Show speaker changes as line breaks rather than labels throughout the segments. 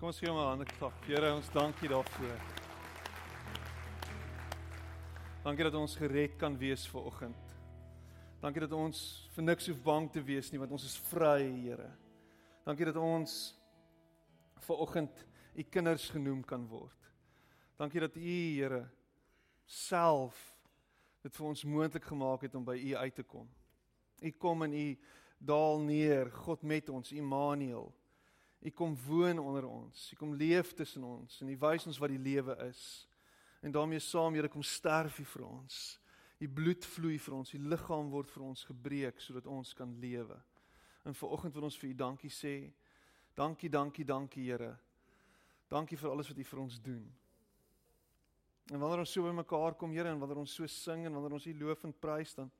Kom ons gee hom 'n hande klap. Here, ons dankie daarvoor. Dankie dat ons gered kan wees vir oggend. Dankie dat ons vir niks hoef bang te wees nie want ons is vry, Here. Dankie dat ons vir oggend u kinders genoem kan word. Dankie dat u, Here, self dit vir ons moontlik gemaak het om by u uit te kom. U kom en u daal neer, God met ons, Immanuel. U kom woon onder ons. U kom leef tussen ons en u wys ons wat die lewe is. En daarmee saam, Here, kom sterf u vir ons. U bloed vloei vir ons, u liggaam word vir ons gebreek sodat ons kan lewe. En vanoggend wil ons vir u dankie sê. Dankie, dankie, dankie, Here. Dankie vir alles wat u vir ons doen. En wanneer ons so by mekaar kom, Here, en wanneer ons so sing en wanneer ons u loof en prys dan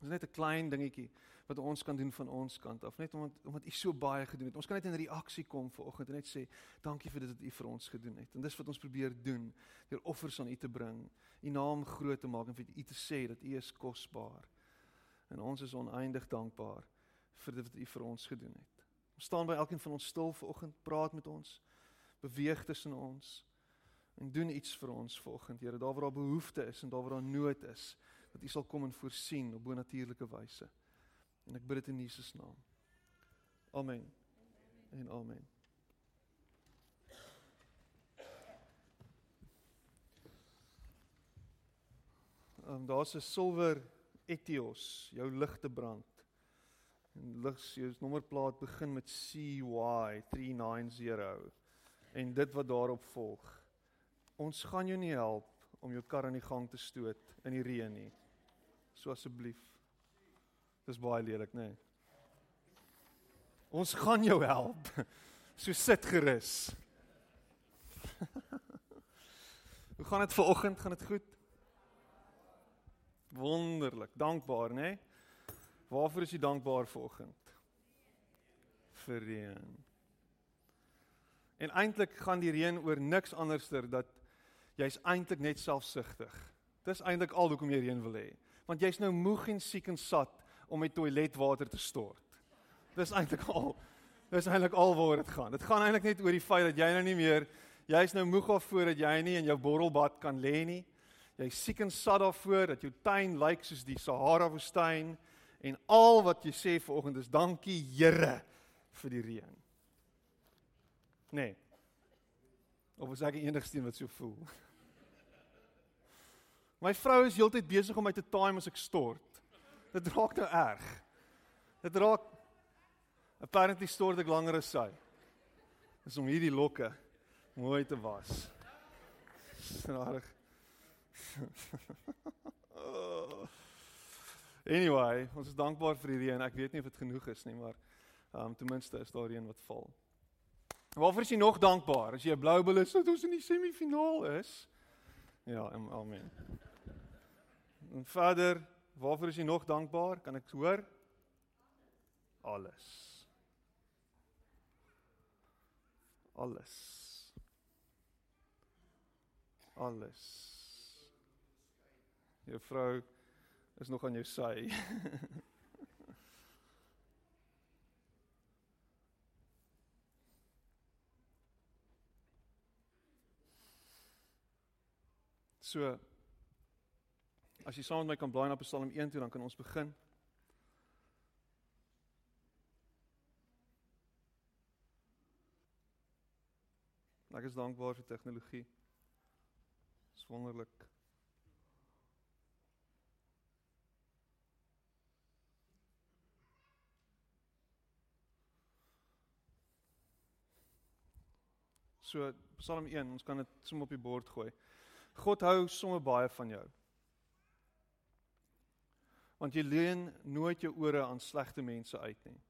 is net 'n klein dingetjie wat ons kan doen van ons kant af, net omdat omdat u so baie gedoen het. Ons kan net in reaksie kom vanoggend en net sê dankie vir dit wat u vir ons gedoen het. En dis wat ons probeer doen deur offers aan u te bring, u naam groot te maak en vir u te sê dat u is kosbaar. En ons is oneindig dankbaar vir dit wat u vir ons gedoen het. Ons staan by elkeen van ons stil vanoggend, praat met ons, beweeg tussen ons en doen iets vir ons vanoggend, Here, daar waar daar behoefte is en daar waar daar nood is dat U sal kom en voorsien op bonatuurlike wyse. En ek bid dit in Jesus naam. Amen. En amen. Ehm um, daar's 'n silwer Etios, jou ligte brand. En lig jou nommerplaat begin met CY390 en dit wat daarop volg. Ons gaan jou nie help om jou kar aan die gang te stoot in die reën nie. So asseblief. Dis baie lelik, nê? Nee. Ons gaan jou help. So sit gerus. Hoe gaan dit vanoggend? Gaan dit goed? Wonderlik. Dankbaar, nê? Nee? Waarvoor is jy dankbaar vanoggend? Vir reën. En eintlik gaan die reën oor niks anderster dat jy's eintlik net selfsugtig. Dis eintlik al hoekom jy hierheen wil hê. Want jy's nou moeg en siek en sat om met toiletwater te stort. Dis eintlik al. Dis eintlik al waaroor dit gaan. Dit gaan eintlik net oor die feit dat jy nou nie meer jy's nou moeg af voor dat jy nie in jou borrelbad kan lê nie. Jy's siek en sat daarvoor dat jou tuin lyk soos die Sahara woestyn en al wat jy sê vanoggend is dankie Here vir die reën. Nee. Of is ek die enigste een wat so voel? My vrou is heeltyd besig om my te time as ek stort. Dit raak nou erg. Dit raak apparently stort ek langer as sy. Dis om hierdie lokke mooi te was. Snarig. anyway, ons is dankbaar vir hierdie en ek weet nie of dit genoeg is nie, maar um, ten minste is daar een wat val. Waarvoor is jy nog dankbaar as jy 'n blou bil is dat ons in die semifinaal is? Ja, amen. En Vader, waarvoor is U nog dankbaar? Kan ek hoor? Alles. Alles. Alles. Jou vrou is nog aan jou sy. so As jy saam met my kan blaai na Psalm 1 toe, dan kan ons begin. Ek is dankbaar vir tegnologie. Dis wonderlik. So Psalm 1, ons kan dit sommer op die bord gooi. God hou sommer baie van jou want jy leen nooit jou ore aan slegte mense uit nie.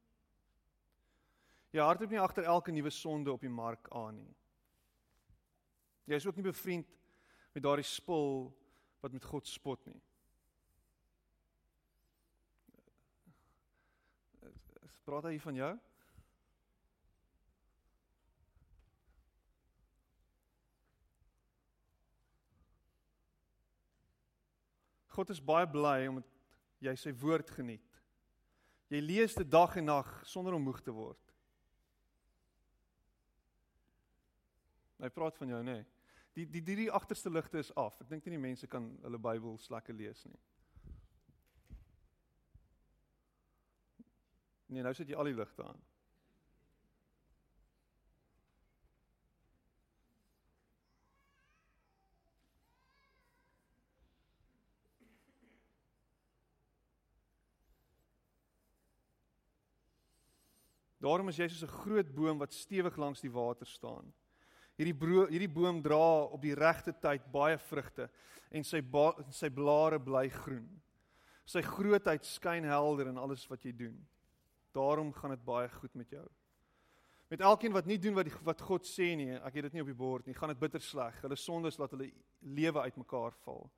Jy hardloop nie agter elke nuwe sonde op die mark aan nie. Jy is ook nie bevriend met daardie spul wat met God spot nie. Praat hy van jou? God is baie bly om jy sy woord geniet. Jy lees dit dag en nag sonder om moeg te word. Hy praat van jou, nê. Nee. Die die die, die agterste ligte is af. Ek dink nie die mense kan hulle Bybels lekker lees nie. Nee, nou sit jy al die ligte aan. Daarom is jy soos 'n groot boom wat stewig langs die water staan. Hierdie bro, hierdie boom dra op die regte tyd baie vrugte en sy ba, sy blare bly groen. Sy grootheid skyn helder in alles wat jy doen. Daarom gaan dit baie goed met jou. Met elkeen wat nie doen wat die, wat God sê nie, ek het dit nie op die bord nie, gaan dit bitter sleg. Hulle sondes laat hulle lewe uitmekaar val.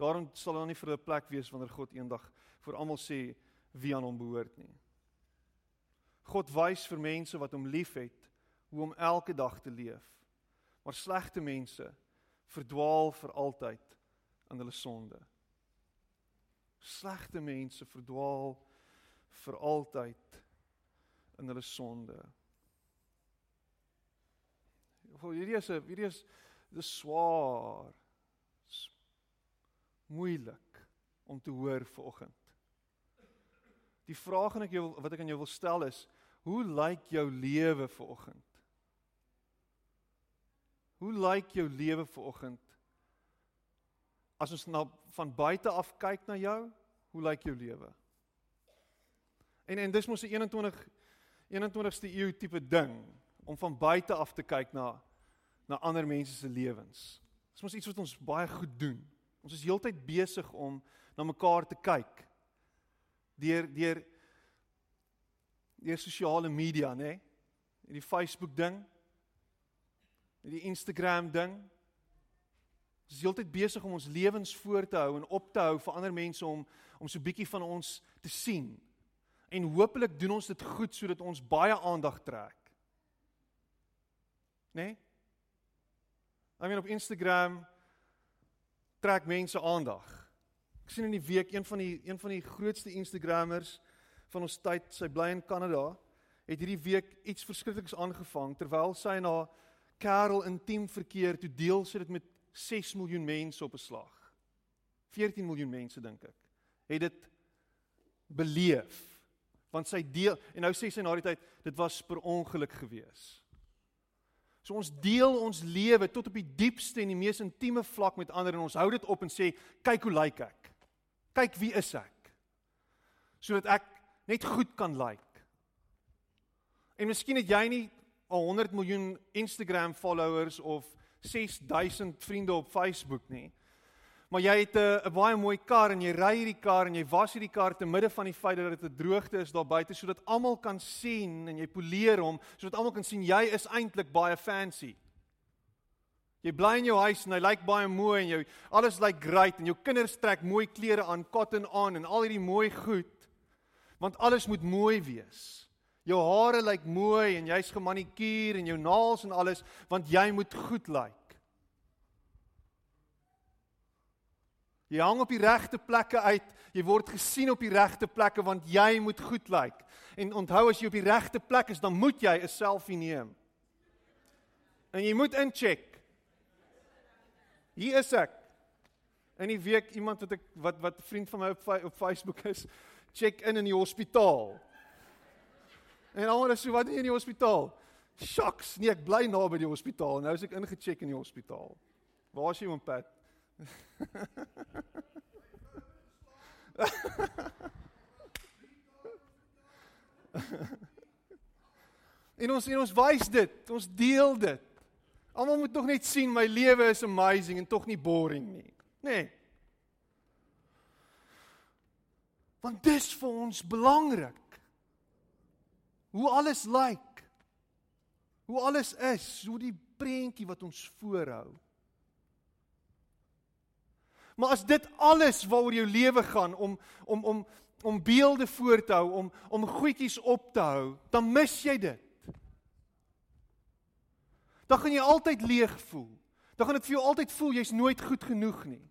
Daarom sal daar nie vir hulle plek wees wanneer God eendag vir almal sê wie aan hom behoort nie. God wys vir mense wat hom liefhet hoe om elke dag te leef. Maar slegte mense verdwaal vir altyd in hulle sonde. Slegte mense verdwaal vir altyd in hulle sonde. Hoe hierdie is 'n hierdie is dis swaar. Moeilik om te hoor vanoggend. Die vraag wat ek jou wat ek aan jou wil stel is, hoe lyk jou lewe vanoggend? Hoe lyk jou lewe vanoggend? As ons na van buite af kyk na jou, hoe lyk jou lewe? En en dis mos 'n 21 21ste eeu tipe ding om van buite af te kyk na na ander mense se lewens. Dis mos iets wat ons baie goed doen. Ons is heeltyd besig om na mekaar te kyk deur deur deur sosiale media, nê? Nee? Die Facebook ding. Die Instagram ding. Ons is heeltyd besig om ons lewens voor te hou en op te hou vir ander mense om om so bietjie van ons te sien. En hopelik doen ons dit goed sodat ons baie aandag trek. Nê? Nee? I mean op Instagram trek mense aandag. Ek sien in die week een van die een van die grootste Instagrammers van ons tyd, sy bly in Kanada, het hierdie week iets verskrikliks aangevang terwyl sy na Karel intiem verkeer toe deel sy dit met 6 miljoen mense op 'n slag. 14 miljoen mense dink ek. Het dit beleef want sy deel en nou sê sy na die tyd dit was per ongeluk gewees. So ons deel ons lewe tot op die diepste en die mees intieme vlak met ander en ons hou dit op en sê kyk hoe lyk ek kyk wie is ek sodat ek net goed kan like en miskien het jy nie al 100 miljoen Instagram followers of 6000 vriende op Facebook nie maar jy het 'n baie mooi kar en jy ry hierdie kar en jy was hierdie kar te midde van die feit dat dit 'n droogte is daar buite sodat almal kan sien en jy poleer hom sodat almal kan sien jy is eintlik baie fancy Jy bly in jou huis en hy lyk baie mooi en jou alles lyk great en jou kinders trek mooi klere aan, cotton aan en al hierdie mooi goed. Want alles moet mooi wees. Jou hare lyk mooi en jy's gemanikuur en jou naels en alles want jy moet goed lyk. Jy hang op die regte plekke uit. Jy word gesien op die regte plekke want jy moet goed lyk. En onthou as jy op die regte plek is, dan moet jy 'n selfie neem. En jy moet incheck. Hier is ek. In die week iemand wat ek wat wat vriend van my op op Facebook is, check in die hospitaal. En almal sê wat doen jy in die hospitaal? Shocks, nee, ek bly naby die hospitaal. Nou is ek ingecheck in die hospitaal. Waar is jy oom Pat? en ons en ons wys dit, ons deel dit. Almal moet tog net sien my lewe is amazing en tog nie boring nie. Nê? Nee. Want dis vir ons belangrik. Hoe alles lyk. Hoe alles is, hoe die prentjie wat ons voorhou. Maar as dit alles waaroor jou lewe gaan om om om om beelde voor te hou, om om goedjies op te hou, dan mis jy dit dan gaan jy altyd leeg voel. Dan gaan dit vir jou altyd voel jy's nooit goed genoeg nie.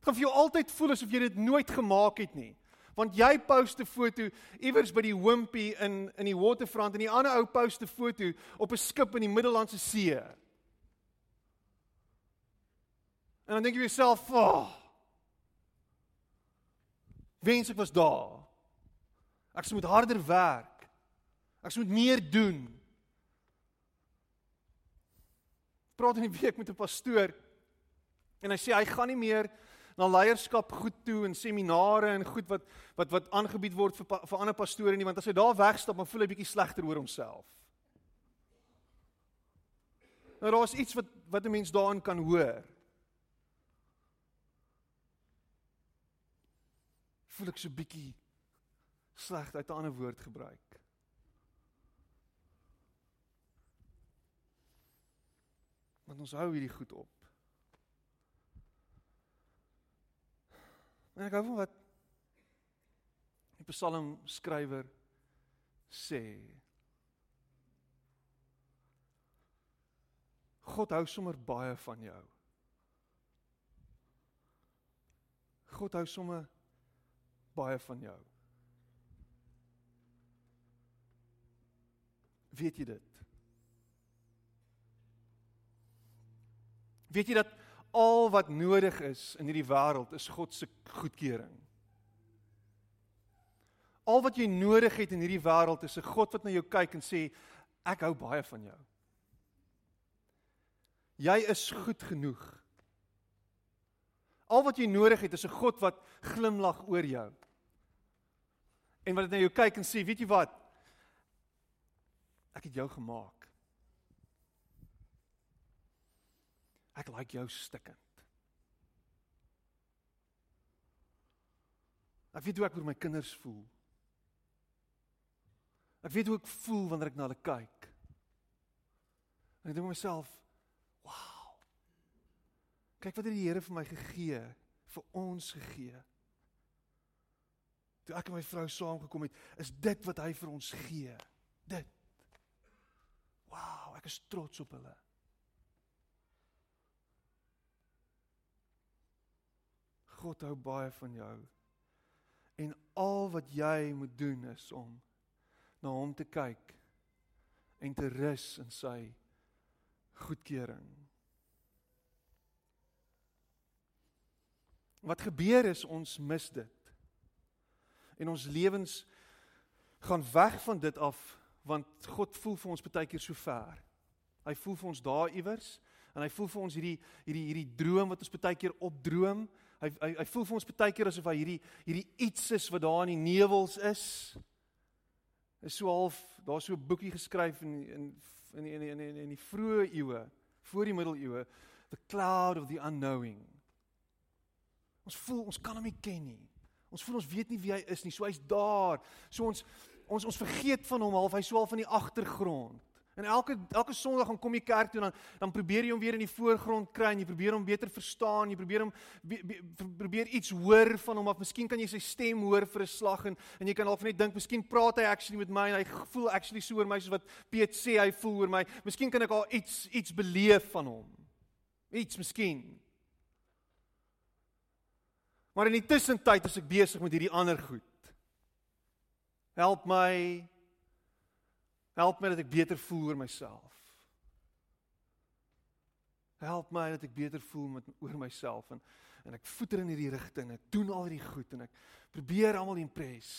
Dit gaan vir jou altyd voel asof jy dit nooit gemaak het nie. Want jy post 'n foto iewers by die Wimpy in in die waterfront en die ander ou post 'n foto op 'n skip in die Middellandse See. En dan dink jy jouself, "Ag. Oh, wens ek was daar. Ek moet harder werk. Ek moet meer doen." Ek praat in die week met 'n pastoor en hy sê hy gaan nie meer na leierskap goed toe en seminare en goed wat wat wat aangebied word vir vir ander pastore nie want as hy daar wegstap dan voel hy bietjie slegter oor homself. Nou daar's iets wat wat 'n mens daarin kan hoor. Voel ek so bietjie sleg uit 'n ander woord gebruik. Want ons hou hierdie goed op. En ek hou van wat die Psalm skrywer sê. God hou sommer baie van jou. God hou sommer baie van jou. Weet jy dit? Weet jy dat al wat nodig is in hierdie wêreld is God se goedkeuring? Al wat jy nodig het in hierdie wêreld is 'n God wat na jou kyk en sê ek hou baie van jou. Jy is goed genoeg. Al wat jy nodig het is 'n God wat glimlag oor jou. En wat dit na jou kyk en sê, weet jy wat? Ek het jou gemaak. Ek like jou stikkend. Ek weet hoe ek oor my kinders voel. Ek weet hoe ek voel wanneer ek na hulle kyk. En ek dink myself, "Wow. Kyk wat het die Here vir my gegee, vir ons gegee." Toe ek en my vrou saamgekom het, is dit wat hy vir ons gee. Dit. Wow, ek is trots op hulle. God hou baie van jou. En al wat jy moet doen is om na hom te kyk en te rus in sy goedkeuring. Wat gebeur is ons mis dit. En ons lewens gaan weg van dit af want God voel vir ons baie keer so ver. Hy voel vir ons daar iewers en hy voel vir ons hierdie hierdie hierdie droom wat ons baie keer opdroom Hy hy hy voel vir ons baie keer asof hy hierdie hierdie iets is wat daar in die nevels is. Is so half daar's so 'n boekie geskryf in in in in in in, in die vroeë eeue, voor die middeleeue, the cloud of the unknowing. Ons voel ons kan hom nie ken nie. Ons voel ons weet nie wie hy is nie. So hy's daar. So ons ons ons vergeet van hom half. Hy's so half in die agtergrond. En elke elke Sondag gaan kom jy kerk toe dan dan probeer jy hom weer in die voorgrond kry en jy probeer hom beter verstaan, jy probeer hom be, be, probeer iets hoor van hom of miskien kan jy sy stem hoor vir 'n slag en en jy kan half net dink miskien praat hy actually met my en hy voel actually so oor my soos wat Piet sê hy voel oor my. Miskien kan ek al iets iets beleef van hom. Iets miskien. Maar in die tussentyd is ek besig met hierdie ander goed. Help my Help my dat ek beter voel oor myself. Help my dat ek beter voel met oor myself en en ek voeter in hierdie rigting. Ek doen al hierdie goed en ek probeer almal impress.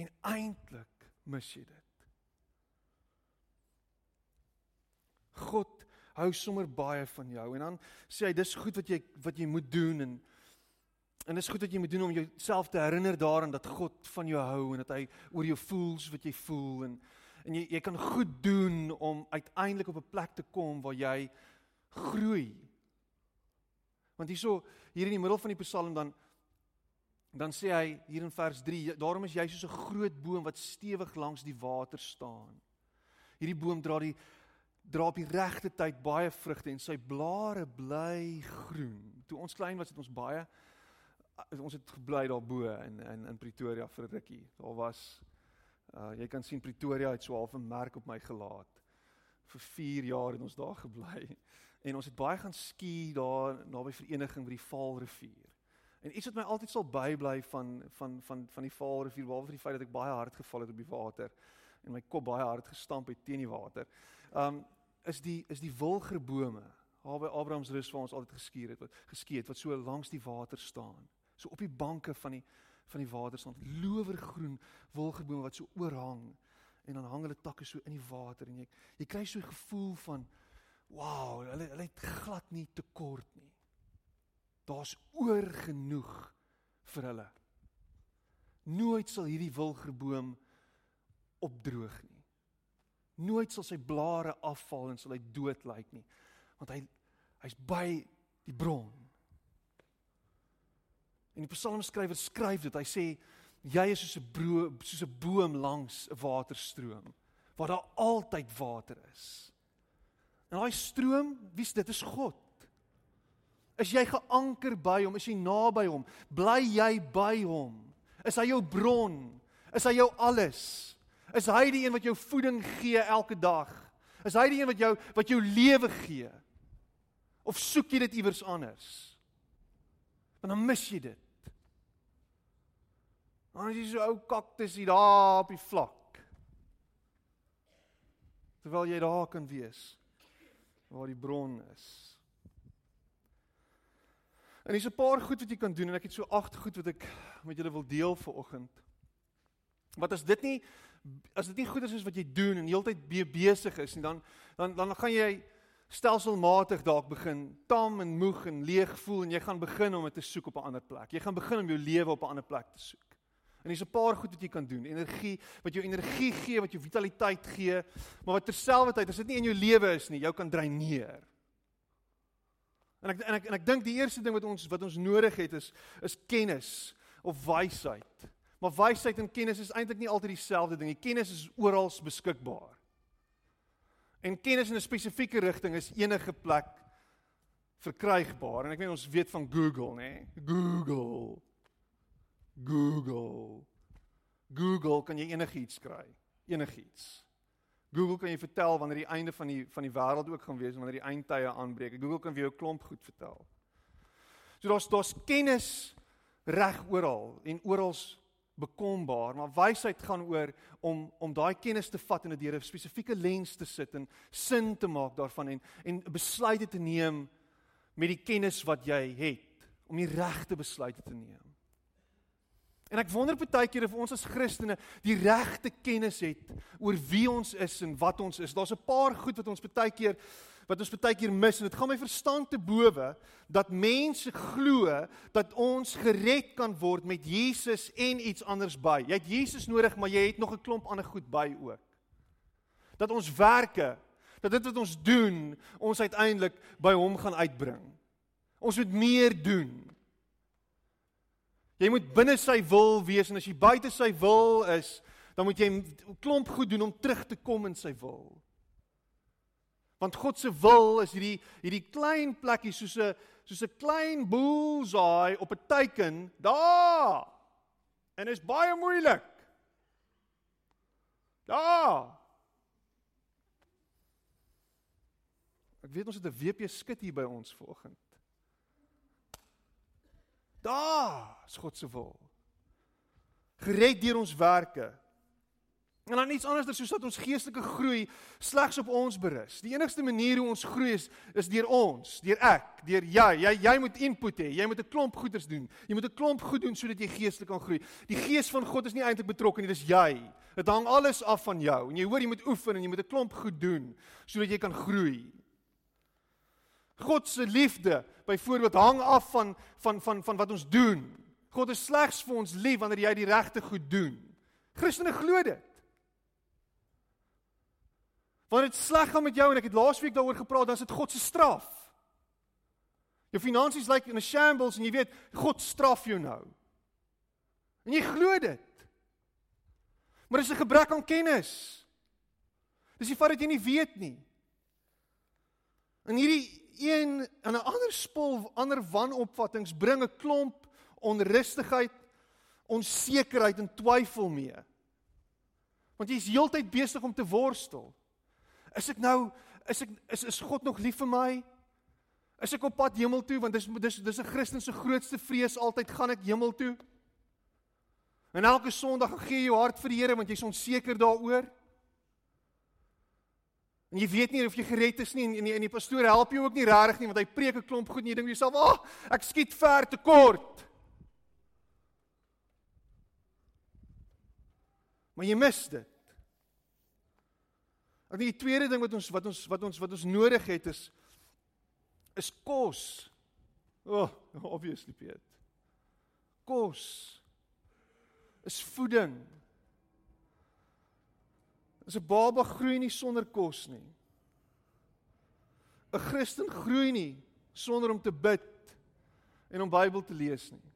En eintlik mis jy dit. God hou sommer baie van jou en dan sê hy dis goed wat jy wat jy moet doen en En dit is goed dat jy moet doen om jouself te herinner daaraan dat God van jou hou en dat hy oor jou voel wat jy voel en en jy jy kan goed doen om uiteindelik op 'n plek te kom waar jy groei. Want hierso hier in die middel van die Psalm dan dan sê hy hier in vers 3 daarom is jy soos 'n groot boom wat stewig langs die water staan. Hierdie boom dra die dra op die regte tyd baie vrugte en sy blare bly groen. Toe ons klein was het ons baie ons het gebly daarbo in in in Pretoria vir 'n rukkie. Daar was uh jy kan sien Pretoria het so half 'n merk op my gelaat. Vir 4 jaar het ons daar gebly. En ons het baie gaan ski daar naby vereniging by die Vaalrivier. En iets wat my altyd sal bybly van van van van die Vaalrivier, behalwe die feit dat ek baie hard geval het op die water en my kop baie hard gestamp het teen die water. Um is die is die wilgerbome daar by Abraham se rus waar ons altyd geskuur het, wat geskei het wat so langs die water staan. So op die banke van die van die water staan lowergroen wilgebome wat so oorhang en dan hang hulle takke so in die water en jy jy kry so 'n gevoel van wow, hulle hulle het glad nie tekort nie. Daar's oor genoeg vir hulle. Nooit sal hierdie wilgerboom opdroog nie. Nooit sal sy blare afval en sal hy dood lyk nie, want hy hy's by die bron. En die psalmskrywer skryf dit. Hy sê jy is soos 'n broom, soos 'n boom langs 'n waterstroom waar daar altyd water is. En daai stroom, wie's dit? Is God. Is jy geanker by hom? Is jy naby hom? Bly jy by hom? Is hy jou bron? Is hy jou alles? Is hy die een wat jou voeding gee elke dag? Is hy die een wat jou wat jou lewe gee? Of soek jy dit iewers anders? Want dan mis jy dit. Dan is jy so ou kaktus hier daar op die vlak. Terwyl jy daar kan wees waar die bron is. En hier's 'n paar goed wat jy kan doen en ek het so agt goed wat ek met julle wil deel vir oggend. Wat as dit nie as dit nie goed is wat jy doen en heeltyd be besig is nie, dan dan dan gaan jy stelselmatig dalk begin tam en moeg en leeg voel en jy gaan begin om dit te soek op 'n ander plek. Jy gaan begin om jou lewe op 'n ander plek te soek. En dis 'n paar goed wat jy kan doen. Energie wat jou energie gee, wat jou vitaliteit gee, maar wat terselfdertyd as dit nie in jou lewe is nie, jou kan dreineer. En ek en ek en ek dink die eerste ding wat ons wat ons nodig het is is kennis of wysheid. Maar wysheid en kennis is eintlik nie altyd dieselfde ding nie. Kennis is oral beskikbaar. En kennis in 'n spesifieke rigting is enige plek verkrygbaar. En ek weet ons weet van Google, nê? Google. Google. Google kan jy enigiets kry. Enigiets. Google kan jy vertel wanneer die einde van die van die wêreld ook gaan wees, wanneer die eindtye aanbreek. Google kan vir jou 'n klomp goed vertel. So daar's daar's kennis reg oral en oral bekombaar, maar wysheid gaan oor om om daai kennis te vat en dit deur 'n spesifieke lens te sit en sin te maak daarvan en en besluite te neem met die kennis wat jy het om die regte besluite te neem. En ek wonder baie keer of ons as Christene die regte kennis het oor wie ons is en wat ons is. Daar's 'n paar goed wat ons baie keer wat ons baie keer mis en dit gaan my verstand te bowe dat mense glo dat ons gered kan word met Jesus en iets anders by. Jy het Jesus nodig, maar jy het nog 'n klomp ander goed by ook. Dat ons werke, dat dit wat ons doen, ons uiteindelik by hom gaan uitbring. Ons moet meer doen. Jy moet binne sy wil wees en as jy buite sy wil is, dan moet jy 'n klomp goed doen om terug te kom in sy wil. Want God se wil is hierdie hierdie klein plekkie soos 'n soos 'n klein bullseye op 'n teiken daar. En is baie moeilik. Daar. Ek weet ons het 'n WP skit hier by ons vanoggend. Daar is God se wil. Gered deur ons werke. En dan iets anders soos dat ons geestelike groei slegs op ons berus. Die enigste manier hoe ons groei is is deur ons, deur ek, deur jy. Jy jy moet input hê. Jy moet 'n klomp goeders doen. Jy moet 'n klomp goed doen sodat jy geestelik kan groei. Die gees van God is nie eintlik betrokke nie, dis jy. Dit hang alles af van jou. En jy hoor jy moet oefen en jy moet 'n klomp goed doen sodat jy kan groei. God se liefde byvoorbeeld hang af van van van van wat ons doen. God is slegs vir ons lief wanneer jy die regte goed doen. Christene glo dit. Wanneer dit sleg gaan met jou en ek het laasweek daaroor gepraat, dan is dit God se straf. Jou finansies lyk in 'n shambles en jy weet God straf jou nou. En jy glo dit. Maar dis 'n gebrek aan kennis. Dis die feit dat jy nie weet nie. En hierdie een en 'n ander spul ander wanopvattinge bring 'n klomp onrustigheid, onsekerheid en twyfel mee. Want jy is heeltyd besig om te worstel. Is ek nou is ek is is God nog lief vir my? Is ek op pad hemel toe want dis dis dis 'n Christen se grootste vrees altyd gaan ek hemel toe? En elke Sondag gee jy jou hart vir die Here want jy's onseker daaroor. En jy weet nie of jy gered is nie en en die, die pastoor help jou ook nie regtig nie want hy preek 'n klomp goed en jy dink jouself, "Ag, oh, ek skiet ver te kort." Maar jy mis dit. Ek dink die tweede ding wat ons wat ons wat ons wat ons nodig het is is kos. Oh, obviously Piet. Kos is voeding. As 'n baba groei nie sonder kos nie. 'n Christen groei nie sonder om te bid en om Bybel te lees nie.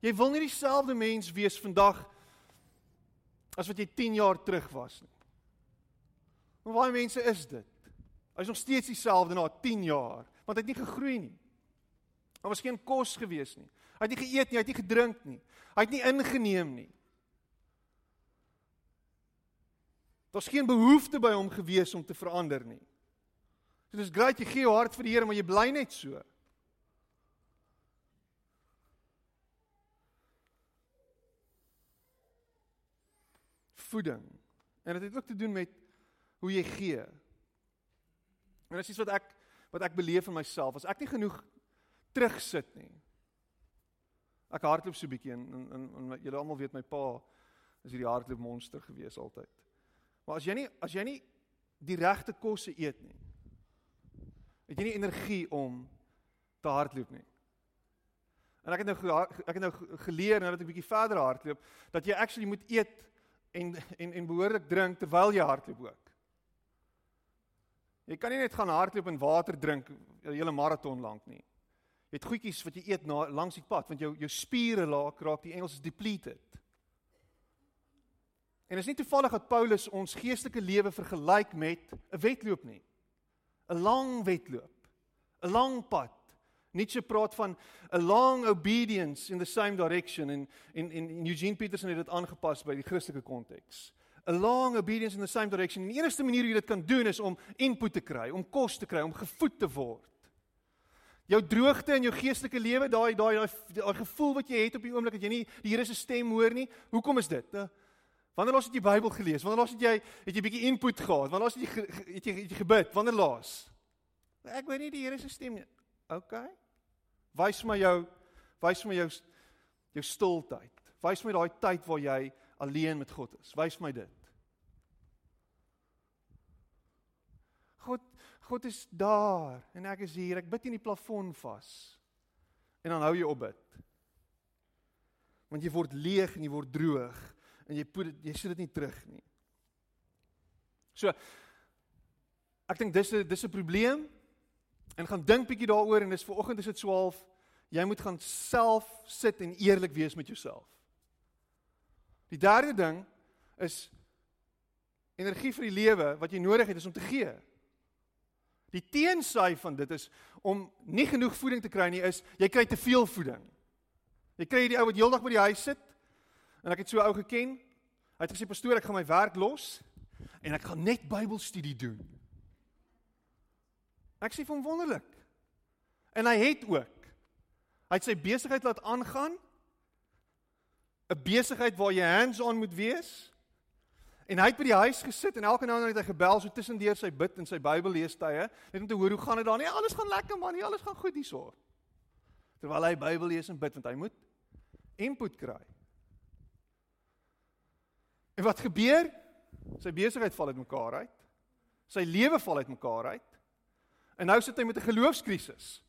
Jy wil nie dieselfde mens wees vandag as wat jy 10 jaar terug was nie. Maar baie mense is dit. Hy's nog steeds dieselfde na 10 jaar, want hy het nie gegroei nie. Daar was geen kos gewees nie. Hy het nie geëet nie, hy het nie gedrink nie. Hy het nie ingeneem nie. Daar's geen behoefte by hom gewees om te verander nie. So dis great jy gee jou hart vir die Here, maar jy bly net so. Voeding. En dit het ook te doen met hoe jy gee. En dit is iets wat ek wat ek beleef in myself. As ek nie genoeg terugsit nie. Ek hardloop so 'n bietjie en en, en julle almal weet my pa is hierdie hardloop monster gewees altyd. Maar as jy nie as jy nie die regte kosse eet nie, het jy nie energie om te hardloop nie. En ek het nou ek het nou geleer nadat ek 'n bietjie verder hardloop dat jy actually moet eet en en en behoorlik drink terwyl jy hardloop ook. Jy kan nie net gaan hardloop en water drink 'n hele maraton lank nie. Jy het goedjies wat jy eet na langs die pad want jou jou spiere laak raak die Engels is depleted. En is nie toevallig dat Paulus ons geestelike lewe vergelyk met 'n wedloop nie. 'n Lang wedloop. 'n Lang pad. Nietzsche praat van a long obedience in the same direction en en en Eugene Peterson het dit aangepas by die Christelike konteks. A long obedience in the same direction. En die enigste manier hoe jy dit kan doen is om input te kry, om kos te kry, om gevoed te word. Jou droogte in jou geestelike lewe, daai daai daai gevoel wat jy het op die oomblik dat jy nie die Here se stem hoor nie. Hoekom is dit? Wanneer laas het jy Bybel gelees? Wanneer laas het jy het jy bietjie input gehad? Wanneer laas het jy het jy, het jy gebid? Wanneer laas? Ek weet nie die Here se stem nie. OK. Wys my jou wys my jou jou stiltyd. Wys my daai tyd waar jy alleen met God is. Wys my dit. God God is daar en ek is hier. Ek bid in die plafon vas. En dan hou jy op bid. Want jy word leeg en jy word droog en jy poet dit jy sit dit nie terug nie. So ek dink dis 'n dis 'n probleem en gaan dink bietjie daaroor en dis ver oggend is dit 12 jy moet gaan self sit en eerlik wees met jouself. Die derde ding is energie vir die lewe wat jy nodig het is om te gee. Die teensaai van dit is om nie genoeg voeding te kry nie is jy kry te veel voeding. Jy kry die ou wat heeldag by die huis sit En ek het so ou geken. Hy het gesê pastoor, ek gaan my werk los en ek gaan net Bybelstudie doen. Ek sê vir hom wonderlik. En hy het ook. Hy het sy besigheid laat aangaan. 'n Besigheid waar jy hands-on moet wees. En hy het by die huis gesit en elke nou en dan het hy gebel so tussendeur sy bid en sy Bybel lees tye, net om te hoor hoe gaan dit daar? Nee, alles gaan lekker man, nee, alles gaan goed hierso. Terwyl hy Bybel lees en bid want hy moet input kry. En wat gebeur? Sy besigheid val uitmekaar uit. Sy lewe val uitmekaar uit. En nou sit hy met 'n geloofskrisis.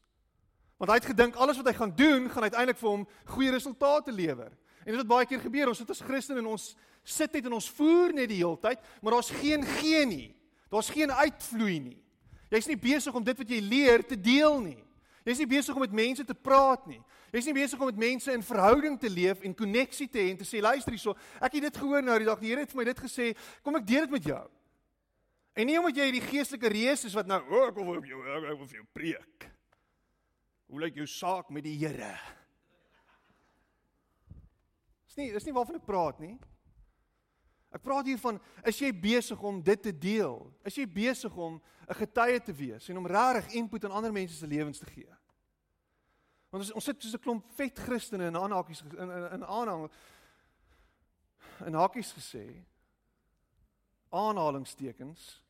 Want hy het gedink alles wat hy gaan doen, gaan uiteindelik vir hom goeie resultate lewer. En dit het baie keer gebeur. Ons sit as Christene en ons sit net en ons voer net die hele tyd, maar daar's geen gee nie. Daar's geen uitvloei nie. Jy's nie besig om dit wat jy leer te deel nie. Jy's nie besig om met mense te praat nie. Jy's nie besig om met mense in verhouding te leef en koneksie te hê en te sê luister hierso, ek het dit gehoor nou die dag. Die Here het vir my dit gesê. Kom ek deel dit met jou. En nie omdat jy die geestelike reus is wat nou, o, oh, ek wil vir jou, ek wil vir jou preek. Hoe lyk jou saak met die Here? Dis nie, dis nie waarvan ek praat nie. Ek praat hier van is jy besig om dit te deel? Is jy besig om 'n getuie te wees en om regtig input in ander mense se lewens te gee? Want ons ons sit soos 'n klomp vet Christene in aanhakies in in, aanhang in hakies gesê aanhalingstekens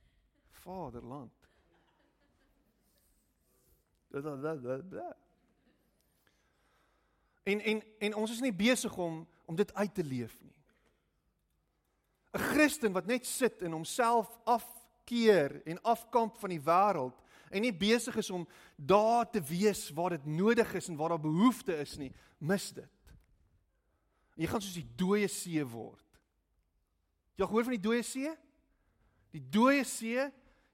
Vaderland. Da da da. da. En en en ons is nie besig om om dit uit te leef nie. 'n Christen wat net sit en homself afkeer en afkamp van die wêreld en nie besig is om daar te wees waar dit nodig is en waar daar behoefte is nie, mis dit. Jy gaan soos die dooie see word. Jy al gehoor van die dooie see? Die dooie see,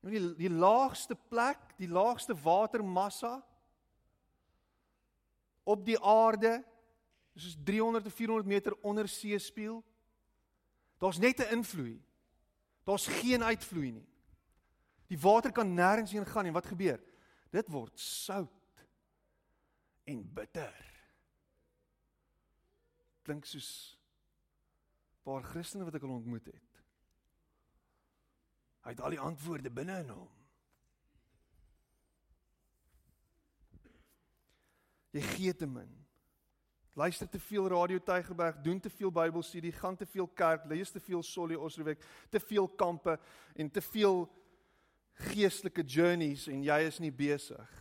die die laagste plek, die laagste watermassa op die aarde, soos 300 of 400 meter onder seespieël. Daar's net 'n invloei. Daar's geen uitvloei nie. Die water kan nêrens heen gaan en wat gebeur? Dit word sout en bitter. Klink soos paar Christene wat ek al ontmoet het. Hy het al die antwoorde binne in hom. Jy gee te min. Luister te veel radio Tygerberg, doen te veel Bybelstudie, gaan te veel kerk, lees te veel Solly Osrowek, te veel kampe en te veel geestelike journeys en jy is nie besig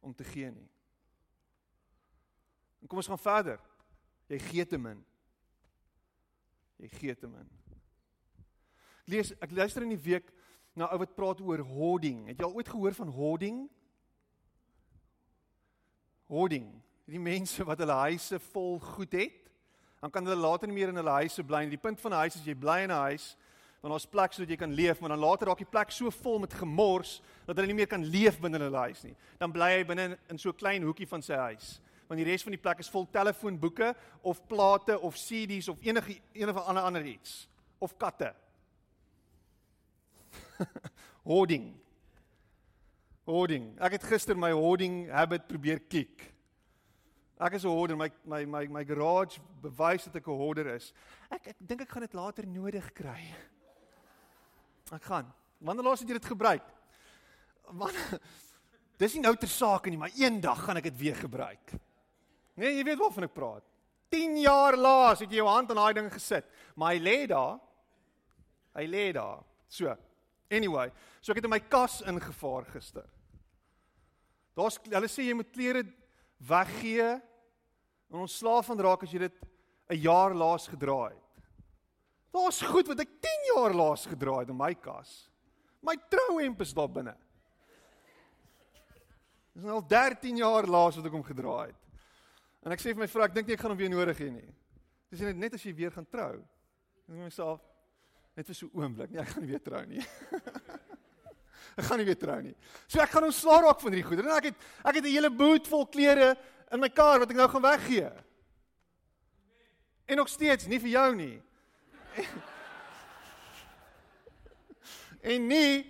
om te gee nie. En kom ons gaan verder. Jy gee te min. Jy gee te min. Ek lees ek luister in die week na ou wat praat oor hoarding. Het jy al ooit gehoor van hoarding? Hoarding. Die mense wat hulle huise vol goed het, dan kan hulle later nie meer in hulle huise bly nie. Die punt van 'n huis is jy bly in 'n huis want daar's plek sodat jy kan leef, maar dan later raak die plek so vol met gemors dat hulle nie meer kan leef binne hulle huis nie. Dan bly hy binne in so 'n klein hoekie van sy huis. Want die res van die plek is vol telefoonboeke of plate of CD's of enige een of ander ander iets of katte. hoarding. Hoarding. Ek het gister my hoarding habit probeer kick. Ek is 'n hoarder. My my my my garage bewys dat ek 'n hoarder is. Ek ek dink ek gaan dit later nodig kry. Ek gaan. Wanneer laas het jy dit gebruik? Wanneer Dis nie nou ter sake nie, maar eendag gaan ek dit weer gebruik. Nee, jy weet waarvan ek praat. 10 jaar laas het jy jou hand aan daai ding gesit, maar hy lê daar. Hy lê daar. So. Anyway, so ek het in my kas ingevaar gister. Daar's hulle sê jy moet klere weggee en ontslaaf van raak as jy dit 'n jaar laas gedra het. Daar's goed wat ek 10 jaar laas gedra het in my kas. My trouhemp is daar binne. Dis nou al 13 jaar laas wat ek hom gedra het. En ek sê vir my vrou, ek dink nie ek gaan hom weer nodig hê nie. Dis net net as jy weer gaan trou. Ek dink myself net vir so 'n oomblik, nee, ek gaan nie weer trou nie. ek gaan nie weer trou nie. So ek gaan ontslaa raak van hierdie goedere. En ek het ek het 'n hele boot vol klere in my kar wat ek nou gaan weggee. En nog steeds nie vir jou nie. en nie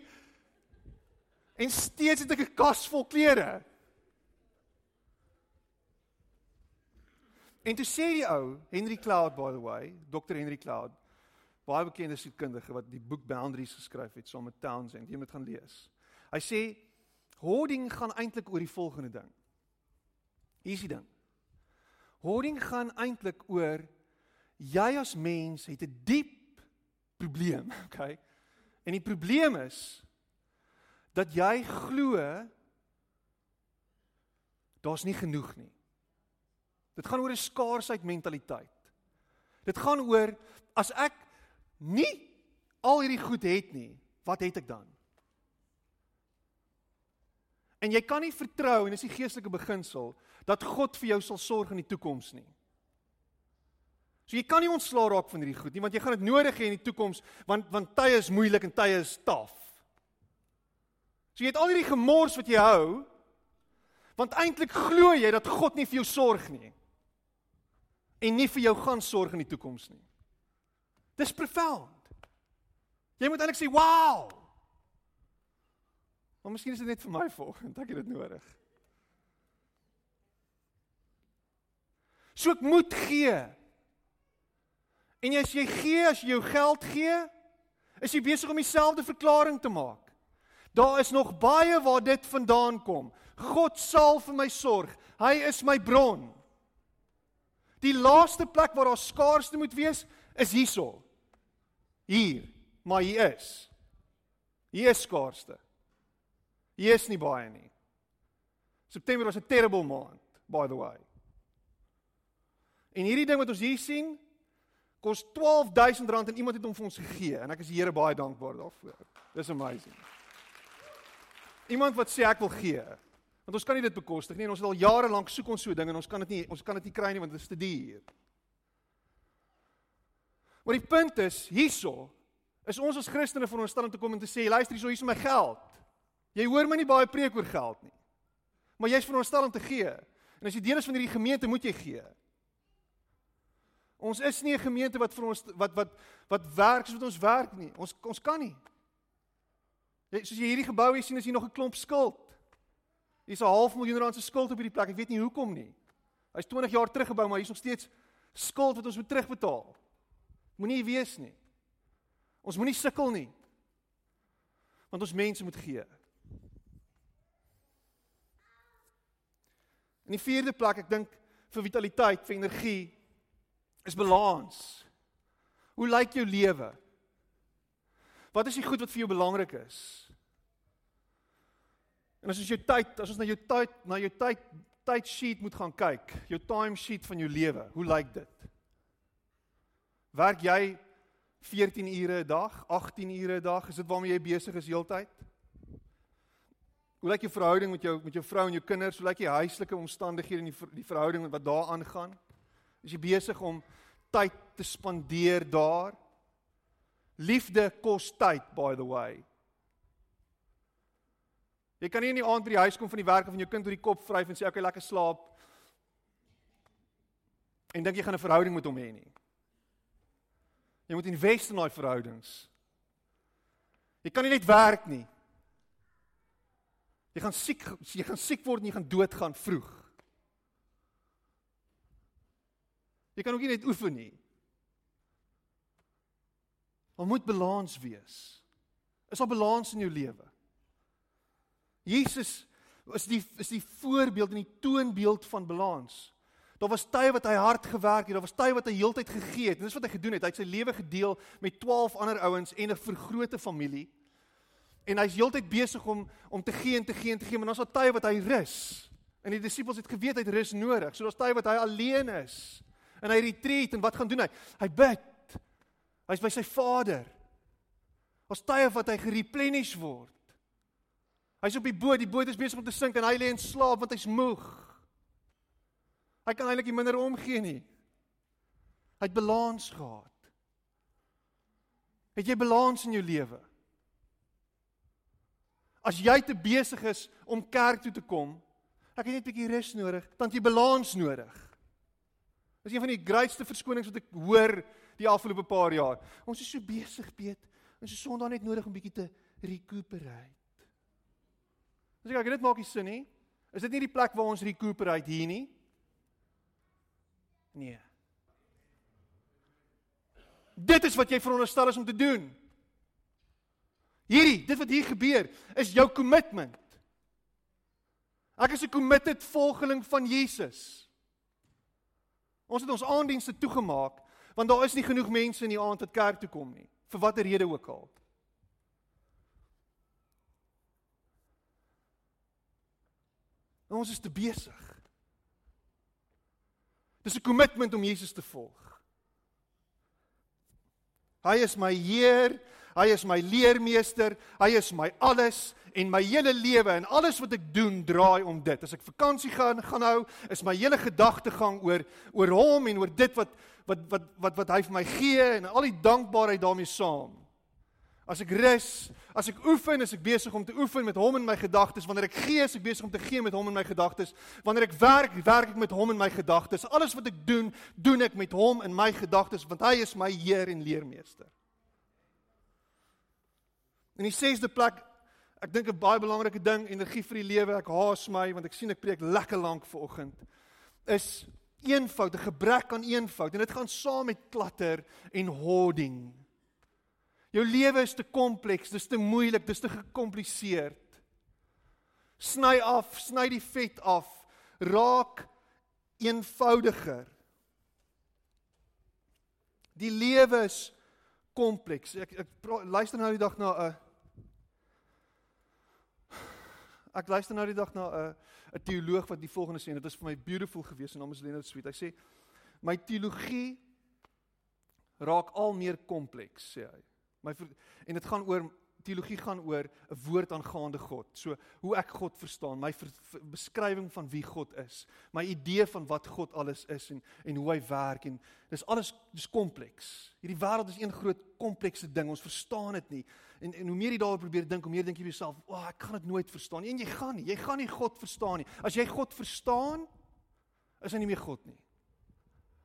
en steeds het ek 'n kas vol klere. En toe sê die ou, Henry Cloud by the way, Dr Henry Cloud, baie bekende sielkundige wat die boek Boundaries geskryf het saam met Townsend, jy moet gaan lees. Hy sê hoarding gaan eintlik oor die volgende ding. Hier is die ding. Hoarding gaan eintlik oor jy as mens het 'n diep probleem, okay? En die probleem is dat jy glo daar's nie genoeg nie. Dit gaan oor 'n skaarsheid mentaliteit. Dit gaan oor as ek nie al hierdie goed het nie, wat het ek dan? En jy kan nie vertrou en dis die geestelike beginsel dat God vir jou sal sorg in die toekoms nie. So jy kan nie ontslaa raak van hierdie goed nie want jy gaan dit nodig hê in die toekoms want want tye is moeilik en tye is taaf. So jy het al hierdie gemors wat jy hou want eintlik glo jy dat God nie vir jou sorg nie en nie vir jou gaan sorg in die toekoms nie. Dis profound. Jy moet eintlik sê, "Wow!" Maar miskien is dit net vir my volgende, ek het dit nodig. So ek moet gee. En as jy gee, as jy jou geld gee, is jy besig om dieselfde verklaring te maak. Daar is nog baie waar dit vandaan kom. God sal vir my sorg. Hy is my bron. Die laaste plek waar daar skaarste moet wees, is hierso. Hier, maar hier is. Hier is skaarste. Hier is nie baie nie. September was 'n terrible maand, by the way. En hierdie ding wat ons hier sien, kos R12000 en iemand het hom vir ons gegee en ek is die Here baie dankbaar daarvoor. Dis amazing. Iemand wat sê ek wil gee. Want ons kan nie dit bekostig nie en ons het al jare lank soek ons so ding en ons kan dit nie ons kan dit nie kry nie want dit is te duur. Maar die punt is hierso is ons as Christene veronderstel om te kom en te sê luister hierso hier is my geld. Jy hoor my nie baie preek oor geld nie. Maar jy's veronderstel om te gee. En as jy deel is van hierdie gemeente moet jy gee. Ons is nie 'n gemeente wat vir ons wat wat wat werk soos wat ons werk nie. Ons ons kan nie. Jy soos jy hierdie gebou hier sien is hier nog 'n klomp skuld. Hier's 'n half miljoen rand se skuld op hierdie plek. Ek weet nie hoekom nie. Hy's 20 jaar terug gebou, maar hier's nog steeds skuld wat ons moet terugbetaal. Moenie wees nie. Ons moenie sukkel nie. Want ons mense moet gee. In die vierde plek, ek dink vir vitaliteit, vir energie is balans. Hoe lyk jou lewe? Wat is die goed wat vir jou belangrik is? En as ons jou tyd, as ons na jou tyd, na jou tyd tyd sheet moet gaan kyk, jou time sheet van jou lewe, hoe lyk dit? Werk jy 14 ure 'n dag, 18 ure 'n dag? Is dit waarmee jy besig is heeltyd? Hoe lyk jou verhouding met jou met jou vrou en jou kinders? Hoe lyk die huislike omstandighede en die die verhouding wat daar aangaan? Is jy besig om tyd te spandeer daar? Liefde kos tyd, by the way. Jy kan nie in die aand by die huis kom van die werk of van jou kind oor die kop vryf en sê okay, lekker slaap. En dink jy gaan 'n verhouding met hom hê nie. Jy moet invest in daai verhoudings. Jy kan nie net werk nie. Jy gaan siek jy gaan siek word en jy gaan doodgaan vroeg. Jy kan ook nie net oefen nie. Daar moet balans wees. Is daar balans in jou lewe? Jesus is die is die voorbeeld en die toonbeeld van balans. Daar was tye wat hy hard gewerk het, daar was tye wat hy heeltyd gegee het. En dis wat hy gedoen het. Hy het sy lewe gedeel met 12 ander ouens en 'n vergrote familie. En hy's heeltyd besig om om te gee en te gee en te gee, maar dan is daar tye wat hy rus. En die disippels het geweet hy het rus nodig. So daar's tye wat hy alleen is en hy retreat en wat gaan doen hy? Hy bid. Hy's by sy Vader. Ons tye wat hy gereplenish word. Hy's op die boot, die boot is besig om te sink en hy lê in slaap want hy's moeg. Hy kan eintlik nie minder omgee nie. Hy het balans gehad. Het jy balans in jou lewe? As jy te besig is om kerk toe te kom, ek het net 'n bietjie rus nodig, dan jy balans nodig. Dis een van die grootste verskonings wat ek hoor die afgelope paar jaar. Ons is so besig, Piet. Ons is Sondag net nodig om bietjie te recuperate. Dis ek, ek dit maak nie sin nie. Is dit nie die plek waar ons recuperate hier nie? Nee. Dit is wat jy veronderstel is om te doen. Hierdie, dit wat hier gebeur, is jou kommitment. Ek is 'n committed volgeling van Jesus. Ons het ons aanddienste toegemaak want daar is nie genoeg mense in die aand wat kerk toe kom nie vir watter rede ook al. Ons is te besig. Dis 'n kommitment om Jesus te volg. Hy is my Heer, hy is my leermeester, hy is my alles en my hele lewe en alles wat ek doen draai om dit. As ek vakansie gaan gaan hou, is my hele gedagtegang oor oor hom en oor dit wat wat wat wat wat hy vir my gee en al die dankbaarheid daarmee saam. As ek rus, as ek oefen, is ek besig om te oefen met hom in my gedagtes. Wanneer ek gee, is ek besig om te gee met hom in my gedagtes. Wanneer ek werk, werk ek met hom in my gedagtes. Alles wat ek doen, doen ek met hom in my gedagtes want hy is my Heer en leermeester. In die 6de plek Ek dink 'n baie belangrike ding energie vir die lewe. Ek haas my want ek sien ek preek lekker lank vanoggend. Is eenvoud, 'n gebrek aan eenvoud en dit gaan saam met klatter en hoarding. Jou lewe is te kompleks, dis te moeilik, dis te gekompliseerd. Sny af, sny die vet af. Raak eenvoudiger. Die lewe is kompleks. Ek ek luister nou die dag na 'n Ek luister nou die dag na 'n uh, 'n teoloog wat die volgende sê en dit is vir my beautiful gewees en naam is Leonard Sweet. Hy sê my teologie raak al meer kompleks, sê hy. My en dit gaan oor teologie gaan oor 'n woord aangaande God. So hoe ek God verstaan, my ver, ver, beskrywing van wie God is, my idee van wat God alles is en en hoe hy werk en dis alles dis kompleks. Hierdie wêreld is een groot komplekse ding. Ons verstaan dit nie. En en hoe meer jy daaroor probeer dink, hoe meer dink jy jouself, "Ag, oh, ek gaan dit nooit verstaan nie." En jy gaan nie. Jy gaan nie God verstaan nie. As jy God verstaan, is hy nie meer God nie.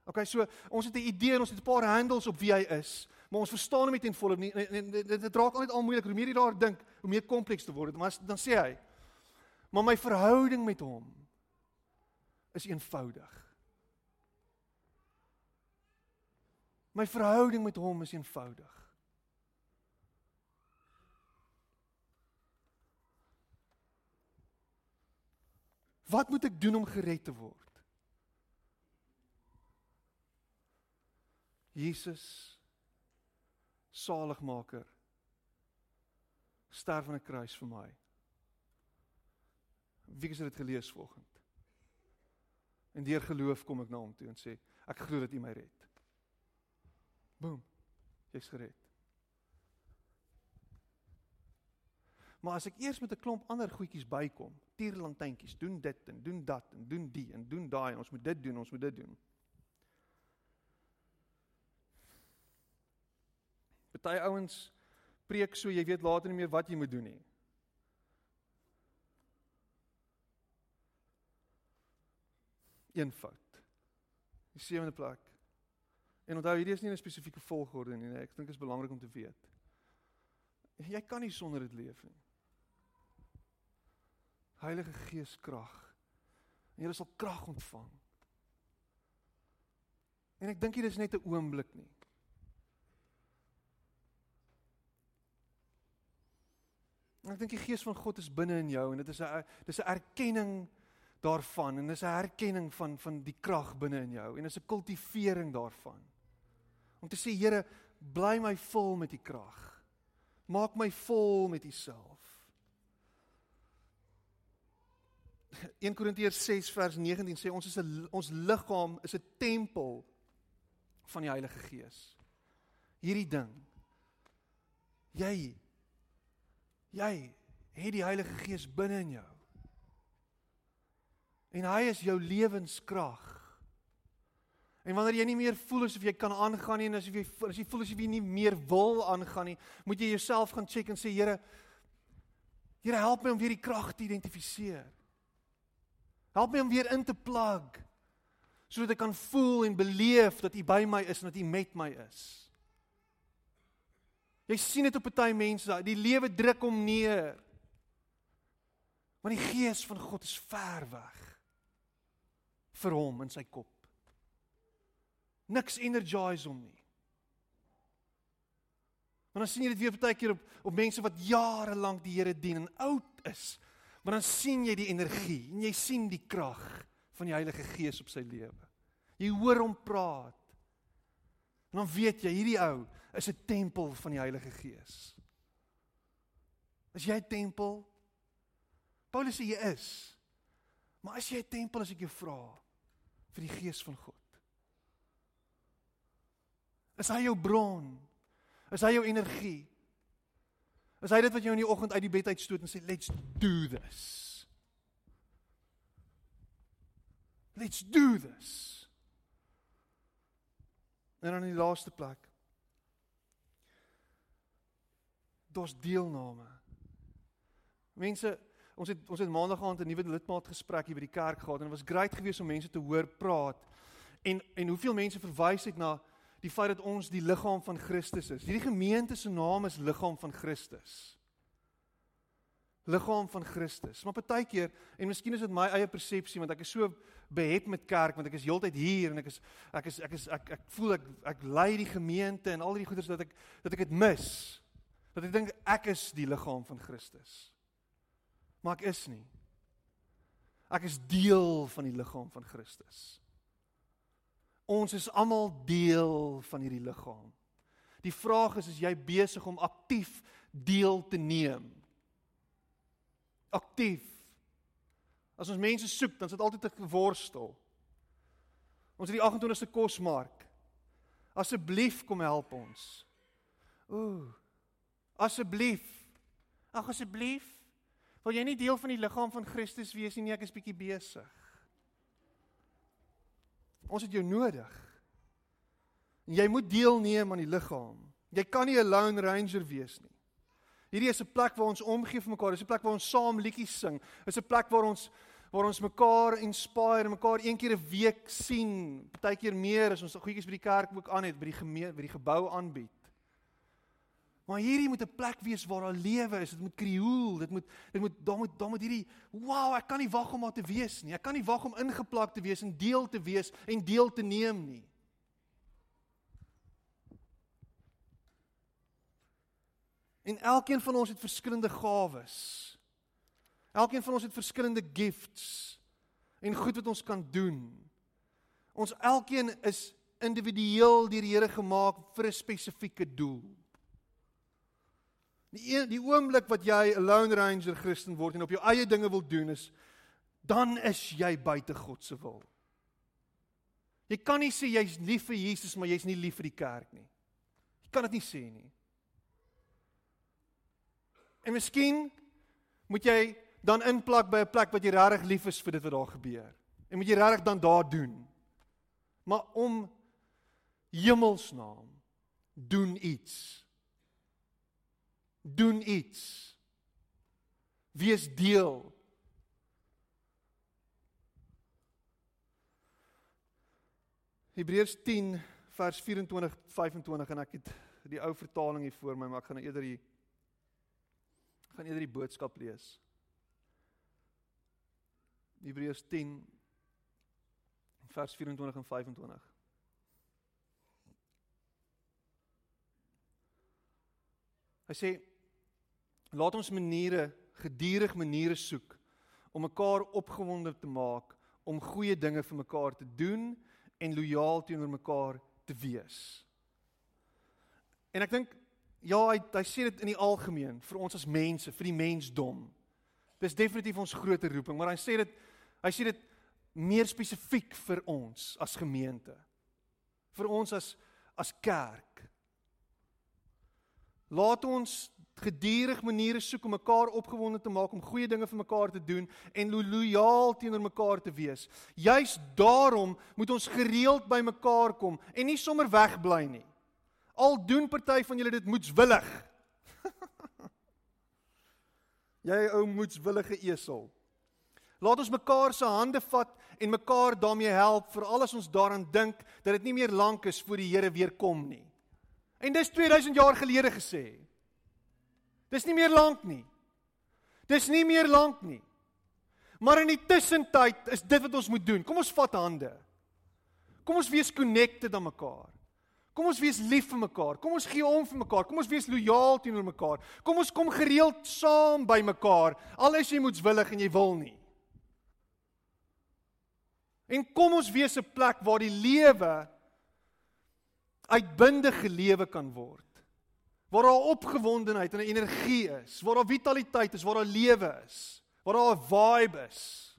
Okay, so ons het 'n idee en ons het 'n paar handles op wie hy is maar ons verstaan hom nie ten volle nie. Dit dit raak altyd al moeilik. Hoe meer jy daar dink, hoe meer kompleks te word. Maar dan sê hy: "Maar my verhouding met hom is eenvoudig." My verhouding met hom is eenvoudig. Wat moet ek doen om gered te word? Jesus saligmaker sterf aan 'n kruis vir my. Wie het dit gelees vanoggend? En deur geloof kom ek na hom toe en sê ek glo dat U my red. Boom. Jy's gered. Maar as ek eers met 'n klomp ander goedjies bykom, tierlantjies, doen dit en doen dat en doen die en doen daai en ons moet dit doen, ons moet dit doen. Party ouens preek so jy weet later nie meer wat jy moet doen nie. Eenvoud. Die sewende plek. En onthou hierdie is nie 'n spesifieke volgorde nie, nee, ek dink dit is belangrik om te weet. Jy kan nie sonder dit leef nie. Heilige Gees krag. En jy sal krag ontvang. En ek dink dit is net 'n oomblik nie. Ek dink die gees van God is binne in jou en dit is 'n dis 'n erkenning daarvan en dis 'n erkenning van van die krag binne in jou en dis 'n kultivering daarvan. Om te sê Here, bly my vol met die krag. Maak my vol met U self. 1 Korintiërs 6 vers 19 sê ons is 'n ons liggaam is 'n tempel van die Heilige Gees. Hierdie ding. Jy Jy het die Heilige Gees binne in jou. En hy is jou lewenskrag. En wanneer jy nie meer voel asof jy kan aangaan nie en asof jy as jy voel asof jy nie meer wil aangaan nie, moet jy jouself gaan check en sê Here, Here help my om weer die krag te identifiseer. Help my om weer in te plug sodat ek kan voel en beleef dat U by my is en dat U met my is. Jy sien dit op party mense, die lewe druk hom neer. Want die gees van God is ver weg vir hom in sy kop. Niks energize hom nie. Maar dan sien jy dit weer baie keer op op mense wat jare lank die Here dien en oud is. Maar dan sien jy die energie en jy sien die krag van die Heilige Gees op sy lewe. Jy hoor hom praat. En dan weet jy hierdie ou is 'n tempel van die Heilige Gees. Is jy 'n tempel? Paulus sê jy is. Maar as jy 'n tempel as ek jou vra vir die Gees van God. Is hy jou bron? Is hy jou energie? Is hy dit wat jou in die oggend uit die bed uitstoot en sê let's do this? Let's do this. En dan in die laaste plek. Daar's deelname. Mense, ons het ons het maandag aand 'n nuwe lidmaat gesprek hier by die kerk gehad en dit was great geweest om mense te hoor praat. En en hoeveel mense verwys het na die feit dat ons die liggaam van Christus is. Hierdie gemeente se naam is liggaam van Christus liggaam van Christus. Maar partykeer en miskien is dit my eie persepsie want ek is so behet met kerk want ek is heeltyd hier en ek is ek is ek is ek ek voel ek ek lei die gemeente en al die goeders dat ek dat ek dit mis. Dat ek dink ek is die liggaam van Christus. Maar ek is nie. Ek is deel van die liggaam van Christus. Ons is almal deel van hierdie liggaam. Die vraag is is jy besig om aktief deel te neem? aktief As ons mense soek, dan is dit altyd 'n worstel. Ons het die 28ste kosmark. Asseblief kom help ons. Ooh. Asseblief. Ag asseblief. Wil jy nie deel van die liggaam van Christus wees nie? Ek is bietjie besig. Ons het jou nodig. En jy moet deelneem aan die liggaam. Jy kan nie 'n lone ranger wees nie. Hierdie is 'n plek waar ons omgee vir mekaar. Dis 'n plek waar ons saam liedjies sing. Dis 'n plek waar ons waar ons mekaar inspire mekaar een keer 'n week sien, partykeer meer as ons goedjies by die kerk ook aan het by die gemeente, by die gebou aanbied. Maar hierdie moet 'n plek wees waar daar lewe is. Dit moet krioel. Dit moet dit moet daar moet daar moet hierdie wow, ek kan nie wag om daar te wees nie. Ek kan nie wag om ingeplak te wees en deel te wees en deel te neem nie. En elkeen van ons het verskillende gawes. Elkeen van ons het verskillende gifts en goed wat ons kan doen. Ons elkeen is individueel deur die Here gemaak vir 'n spesifieke doel. Die een, die oomblik wat jy 'n lone ranger Christen word en op jou eie dinge wil doen is dan is jy buite God se wil. Jy kan nie sê jy's lief vir Jesus maar jy's nie lief vir die kerk nie. Jy kan dit nie sê nie. En miskien moet jy dan inplak by 'n plek wat jy regtig lief is vir dit wat daar gebeur. En moet jy regtig dan daar doen. Maar om hemelsnaam doen iets. Doen iets. Wees deel. Hebreërs 10 vers 24 25 en ek het die ou vertaling hier voor my maar ek gaan eerder die gaan eerder die boodskap lees. Hebreërs 10 vers 24 en 25. Hy sê laat ons maniere, geduldig maniere soek om mekaar opgewonde te maak om goeie dinge vir mekaar te doen en lojaal teenoor mekaar te wees. En ek dink ja, hy hy sê dit in die algemeen vir ons as mense, vir die mensdom. Dis definitief ons groot roeping, maar hy sê dit hy sê dit meer spesifiek vir ons as gemeente. Vir ons as as kerk. Laat ons gedurig maniere soek om mekaar opgewonde te maak om goeie dinge vir mekaar te doen en lo lojaal teenoor mekaar te wees. Juist daarom moet ons gereeld by mekaar kom en nie sommer wegbly nie. Al doen party van julle dit moetswillig. Jy ou moetswillige esel. Laat ons mekaar se hande vat en mekaar daarmee help vir al ons daaraan dink dat dit nie meer lank is voor die Here weer kom nie. En dis 2000 jaar gelede gesê. Dis nie meer lank nie. Dis nie meer lank nie. Maar in die tussentyd is dit wat ons moet doen. Kom ons vat hande. Kom ons wees connected aan mekaar. Kom ons wees lief vir mekaar. Kom ons gee om vir mekaar. Kom ons wees lojaal teenoor mekaar. Kom ons kom gereeld saam by mekaar al is jy moetswillig en jy wil nie. En kom ons wees 'n plek waar die lewe uitbundige lewe kan word. Waar daar opgewondenheid en energie is, waar daar vitaliteit is, waar daar lewe is, waar daar 'n vibe is.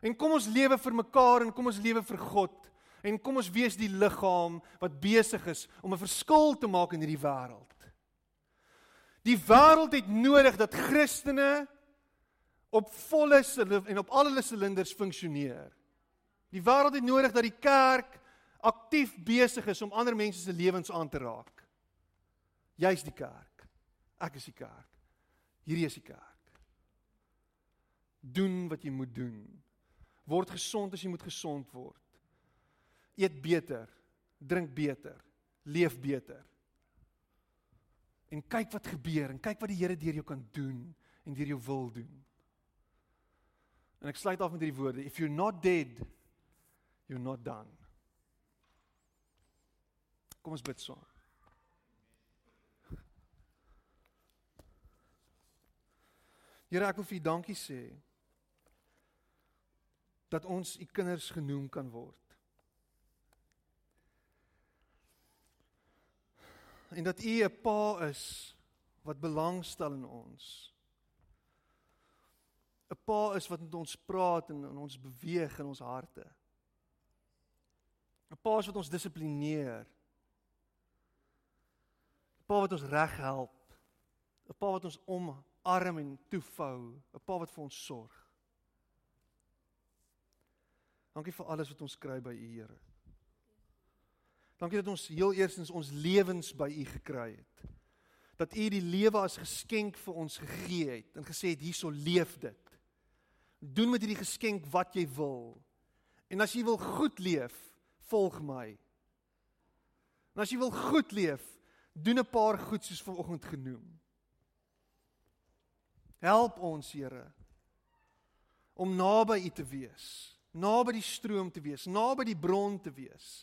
En kom ons lewe vir mekaar en kom ons lewe vir God en kom ons wees die liggaam wat besig is om 'n verskil te maak in hierdie wêreld. Die wêreld het nodig dat Christene op volle en op al hulle silinders funksioneer. Die wêreld het nodig dat die kerk aktief besig is om ander mense se lewens aan te raak. Jy's die kerk. Ek is die kerk. Hierdie is die kerk. Doen wat jy moet doen. Word gesond as jy moet gesond word eet beter, drink beter, leef beter. En kyk wat gebeur en kyk wat die Here deur jou kan doen en deur jou wil doen. En ek sluit af met hierdie woorde: If you're not dead, you're not done. Kom ons bid saam. Here, ek wil vir U dankie sê dat ons U kinders genoem kan word. en dat U 'n Pa is wat belangstel in ons. 'n Pa is wat met ons praat en in ons beweeg in ons harte. 'n Pa is wat ons dissiplineer. 'n Pa wat ons reg help. 'n Pa wat ons omarm en toefou, 'n Pa wat vir ons sorg. Dankie vir alles wat ons kry by U, Here. Dankie dat ons heel eerstens ons lewens by U gekry het. Dat U die lewe as geskenk vir ons gegee het en gesê het hierso leef dit. Doen met hierdie geskenk wat jy wil. En as jy wil goed leef, volg my. En as jy wil goed leef, doen 'n paar goed soos vanoggend genoem. Help ons, Here, om naby U te wees naby die stroom te wees, naby die bron te wees,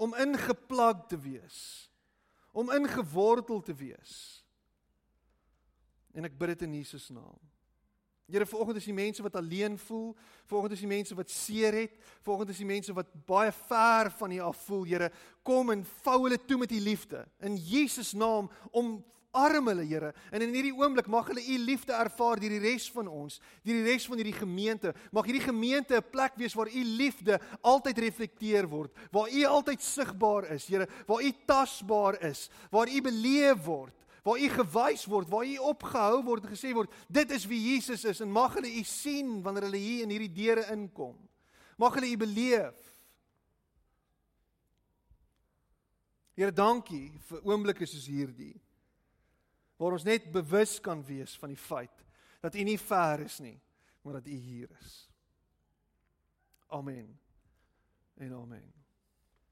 om ingeplak te wees, om ingewortel te wees. En ek bid dit in Jesus naam. Here, vanoggend is die mense wat alleen voel, vanoggend is die mense wat seer het, vanoggend is die mense wat baie ver van U af voel, Here, kom en vou hulle toe met U liefde in Jesus naam om arm hulle Here. En in hierdie oomblik mag hulle u liefde ervaar deur die res van ons deur die res van hierdie gemeente. Mag hierdie gemeente 'n plek wees waar u liefde altyd reflekteer word waar u altyd sigbaar is Here waar u tasbaar is waar u beleef word waar u gewys word waar u opgehou word en gesê word dit is wie Jesus is. En mag hulle u sien wanneer hulle hier in hierdie deure inkom. Mag hulle u beleef. Here dankie vir oomblikke soos hierdie waar ons net bewus kan wees van die feit dat U nie ver is nie, maar dat U hier is. Amen. En amen.